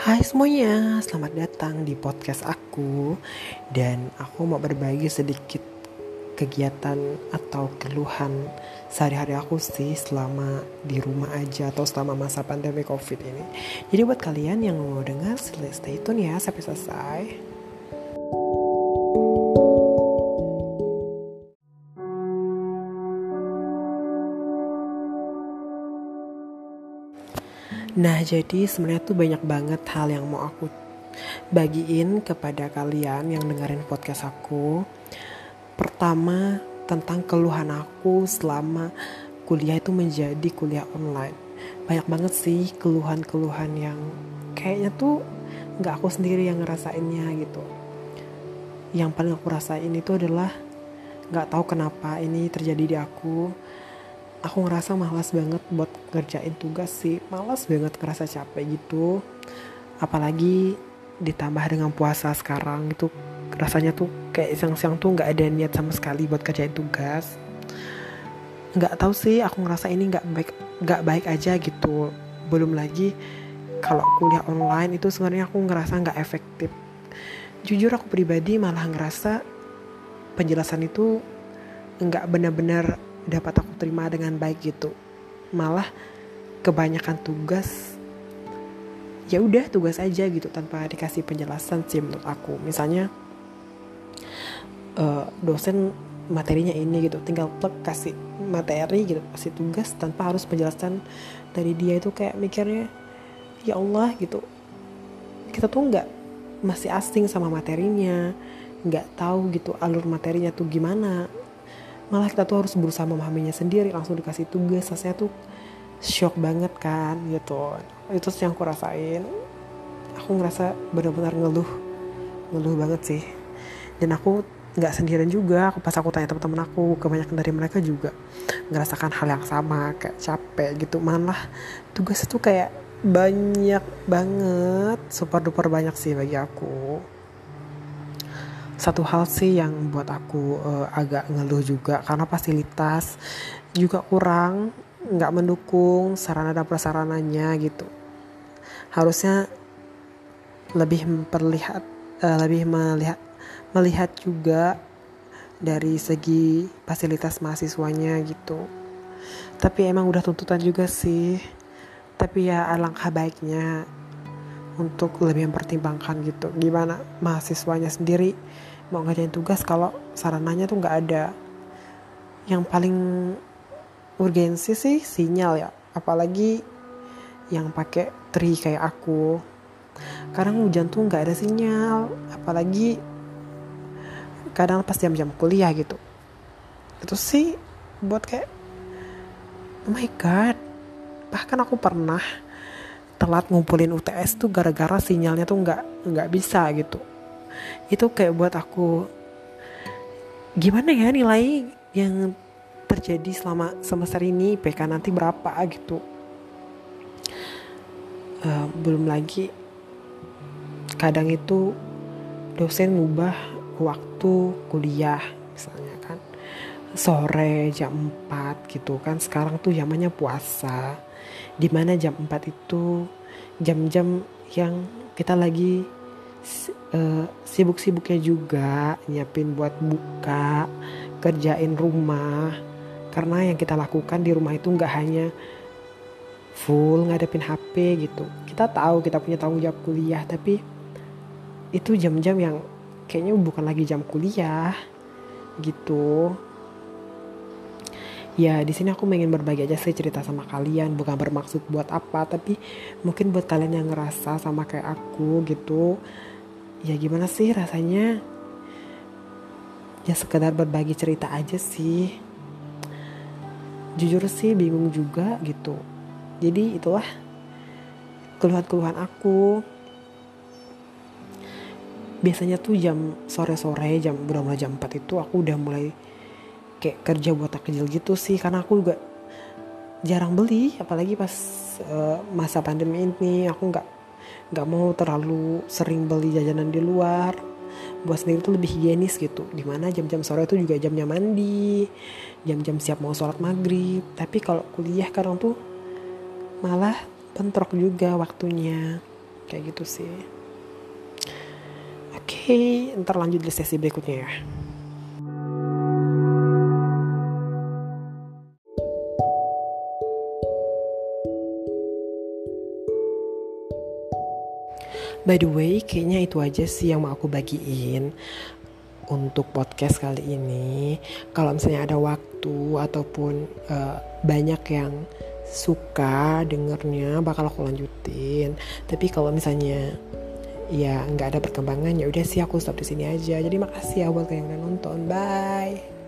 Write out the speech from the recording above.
Hai semuanya, selamat datang di podcast aku. Dan aku mau berbagi sedikit kegiatan atau keluhan sehari-hari aku sih selama di rumah aja atau selama masa pandemi covid ini. Jadi buat kalian yang mau dengar stay tune ya sampai selesai Nah, jadi sebenarnya tuh banyak banget hal yang mau aku bagiin kepada kalian yang dengerin podcast aku. Pertama, tentang keluhan aku selama kuliah itu menjadi kuliah online. Banyak banget sih keluhan-keluhan yang kayaknya tuh nggak aku sendiri yang ngerasainnya gitu. Yang paling aku rasain itu adalah nggak tahu kenapa ini terjadi di aku aku ngerasa malas banget buat ngerjain tugas sih. Malas banget ngerasa capek gitu. Apalagi ditambah dengan puasa sekarang itu rasanya tuh kayak siang-siang tuh nggak ada niat sama sekali buat kerjain tugas. Nggak tahu sih aku ngerasa ini nggak baik nggak baik aja gitu. Belum lagi kalau kuliah online itu sebenarnya aku ngerasa nggak efektif. Jujur aku pribadi malah ngerasa penjelasan itu nggak benar-benar dapat aku terima dengan baik gitu. Malah kebanyakan tugas ya udah tugas aja gitu tanpa dikasih penjelasan sih menurut aku. Misalnya uh, dosen materinya ini gitu tinggal plek kasih materi gitu kasih tugas tanpa harus penjelasan dari dia itu kayak mikirnya ya Allah gitu. Kita tuh nggak masih asing sama materinya nggak tahu gitu alur materinya tuh gimana malah kita tuh harus berusaha memahaminya sendiri langsung dikasih tugas. Saya tuh shock banget kan gitu. Itu sih yang aku rasain. Aku ngerasa benar-benar ngeluh. Ngeluh banget sih. Dan aku nggak sendirian juga. Aku pas aku tanya teman-teman aku kebanyakan dari mereka juga ngerasakan hal yang sama kayak capek gitu. Malah tugas itu kayak banyak banget super duper banyak sih bagi aku satu hal sih yang buat aku uh, agak ngeluh juga karena fasilitas juga kurang nggak mendukung sarana dan prasarananya gitu. Harusnya lebih memperlihat uh, lebih melihat melihat juga dari segi fasilitas mahasiswanya gitu. Tapi emang udah tuntutan juga sih. Tapi ya alangkah baiknya untuk lebih mempertimbangkan gitu. Gimana mahasiswanya sendiri mau ngerjain tugas kalau sarananya tuh nggak ada. Yang paling urgensi sih sinyal ya apalagi yang pakai tri kayak aku. Kadang hujan tuh nggak ada sinyal apalagi kadang pas jam-jam kuliah gitu. Itu sih buat kayak oh my god bahkan aku pernah telat ngumpulin UTS tuh gara-gara sinyalnya tuh nggak nggak bisa gitu. Itu kayak buat aku gimana ya nilai yang terjadi selama semester ini PK nanti berapa gitu. Uh, belum lagi kadang itu dosen ngubah waktu kuliah misalnya kan sore jam 4 gitu kan. Sekarang tuh zamannya puasa. Di mana jam 4 itu jam-jam yang kita lagi uh, sibuk-sibuknya juga nyiapin buat buka kerjain rumah. Karena yang kita lakukan di rumah itu nggak hanya full ngadepin HP gitu. Kita tahu kita punya tanggung jawab kuliah tapi itu jam-jam yang kayaknya bukan lagi jam kuliah gitu ya di sini aku ingin berbagi aja sih cerita sama kalian. Bukan bermaksud buat apa tapi mungkin buat kalian yang ngerasa sama kayak aku gitu. Ya gimana sih rasanya? Ya sekedar berbagi cerita aja sih. Jujur sih bingung juga gitu. Jadi itulah keluhan-keluhan aku. Biasanya tuh jam sore-sore jam udah mulai jam 4 itu aku udah mulai kayak kerja buat takjil gitu sih karena aku juga jarang beli apalagi pas uh, masa pandemi ini aku nggak nggak mau terlalu sering beli jajanan di luar. Buat sendiri tuh lebih higienis gitu di mana jam-jam sore itu juga jamnya mandi jam-jam siap mau sholat maghrib. Tapi kalau kuliah kadang tuh malah bentrok juga waktunya kayak gitu sih. Oke okay, ntar lanjut di sesi berikutnya ya By the way, kayaknya itu aja sih yang mau aku bagiin untuk podcast kali ini. Kalau misalnya ada waktu ataupun uh, banyak yang suka dengernya, bakal aku lanjutin. Tapi kalau misalnya ya nggak ada perkembangan ya udah sih aku stop di sini aja. Jadi makasih ya buat kalian yang udah nonton. Bye.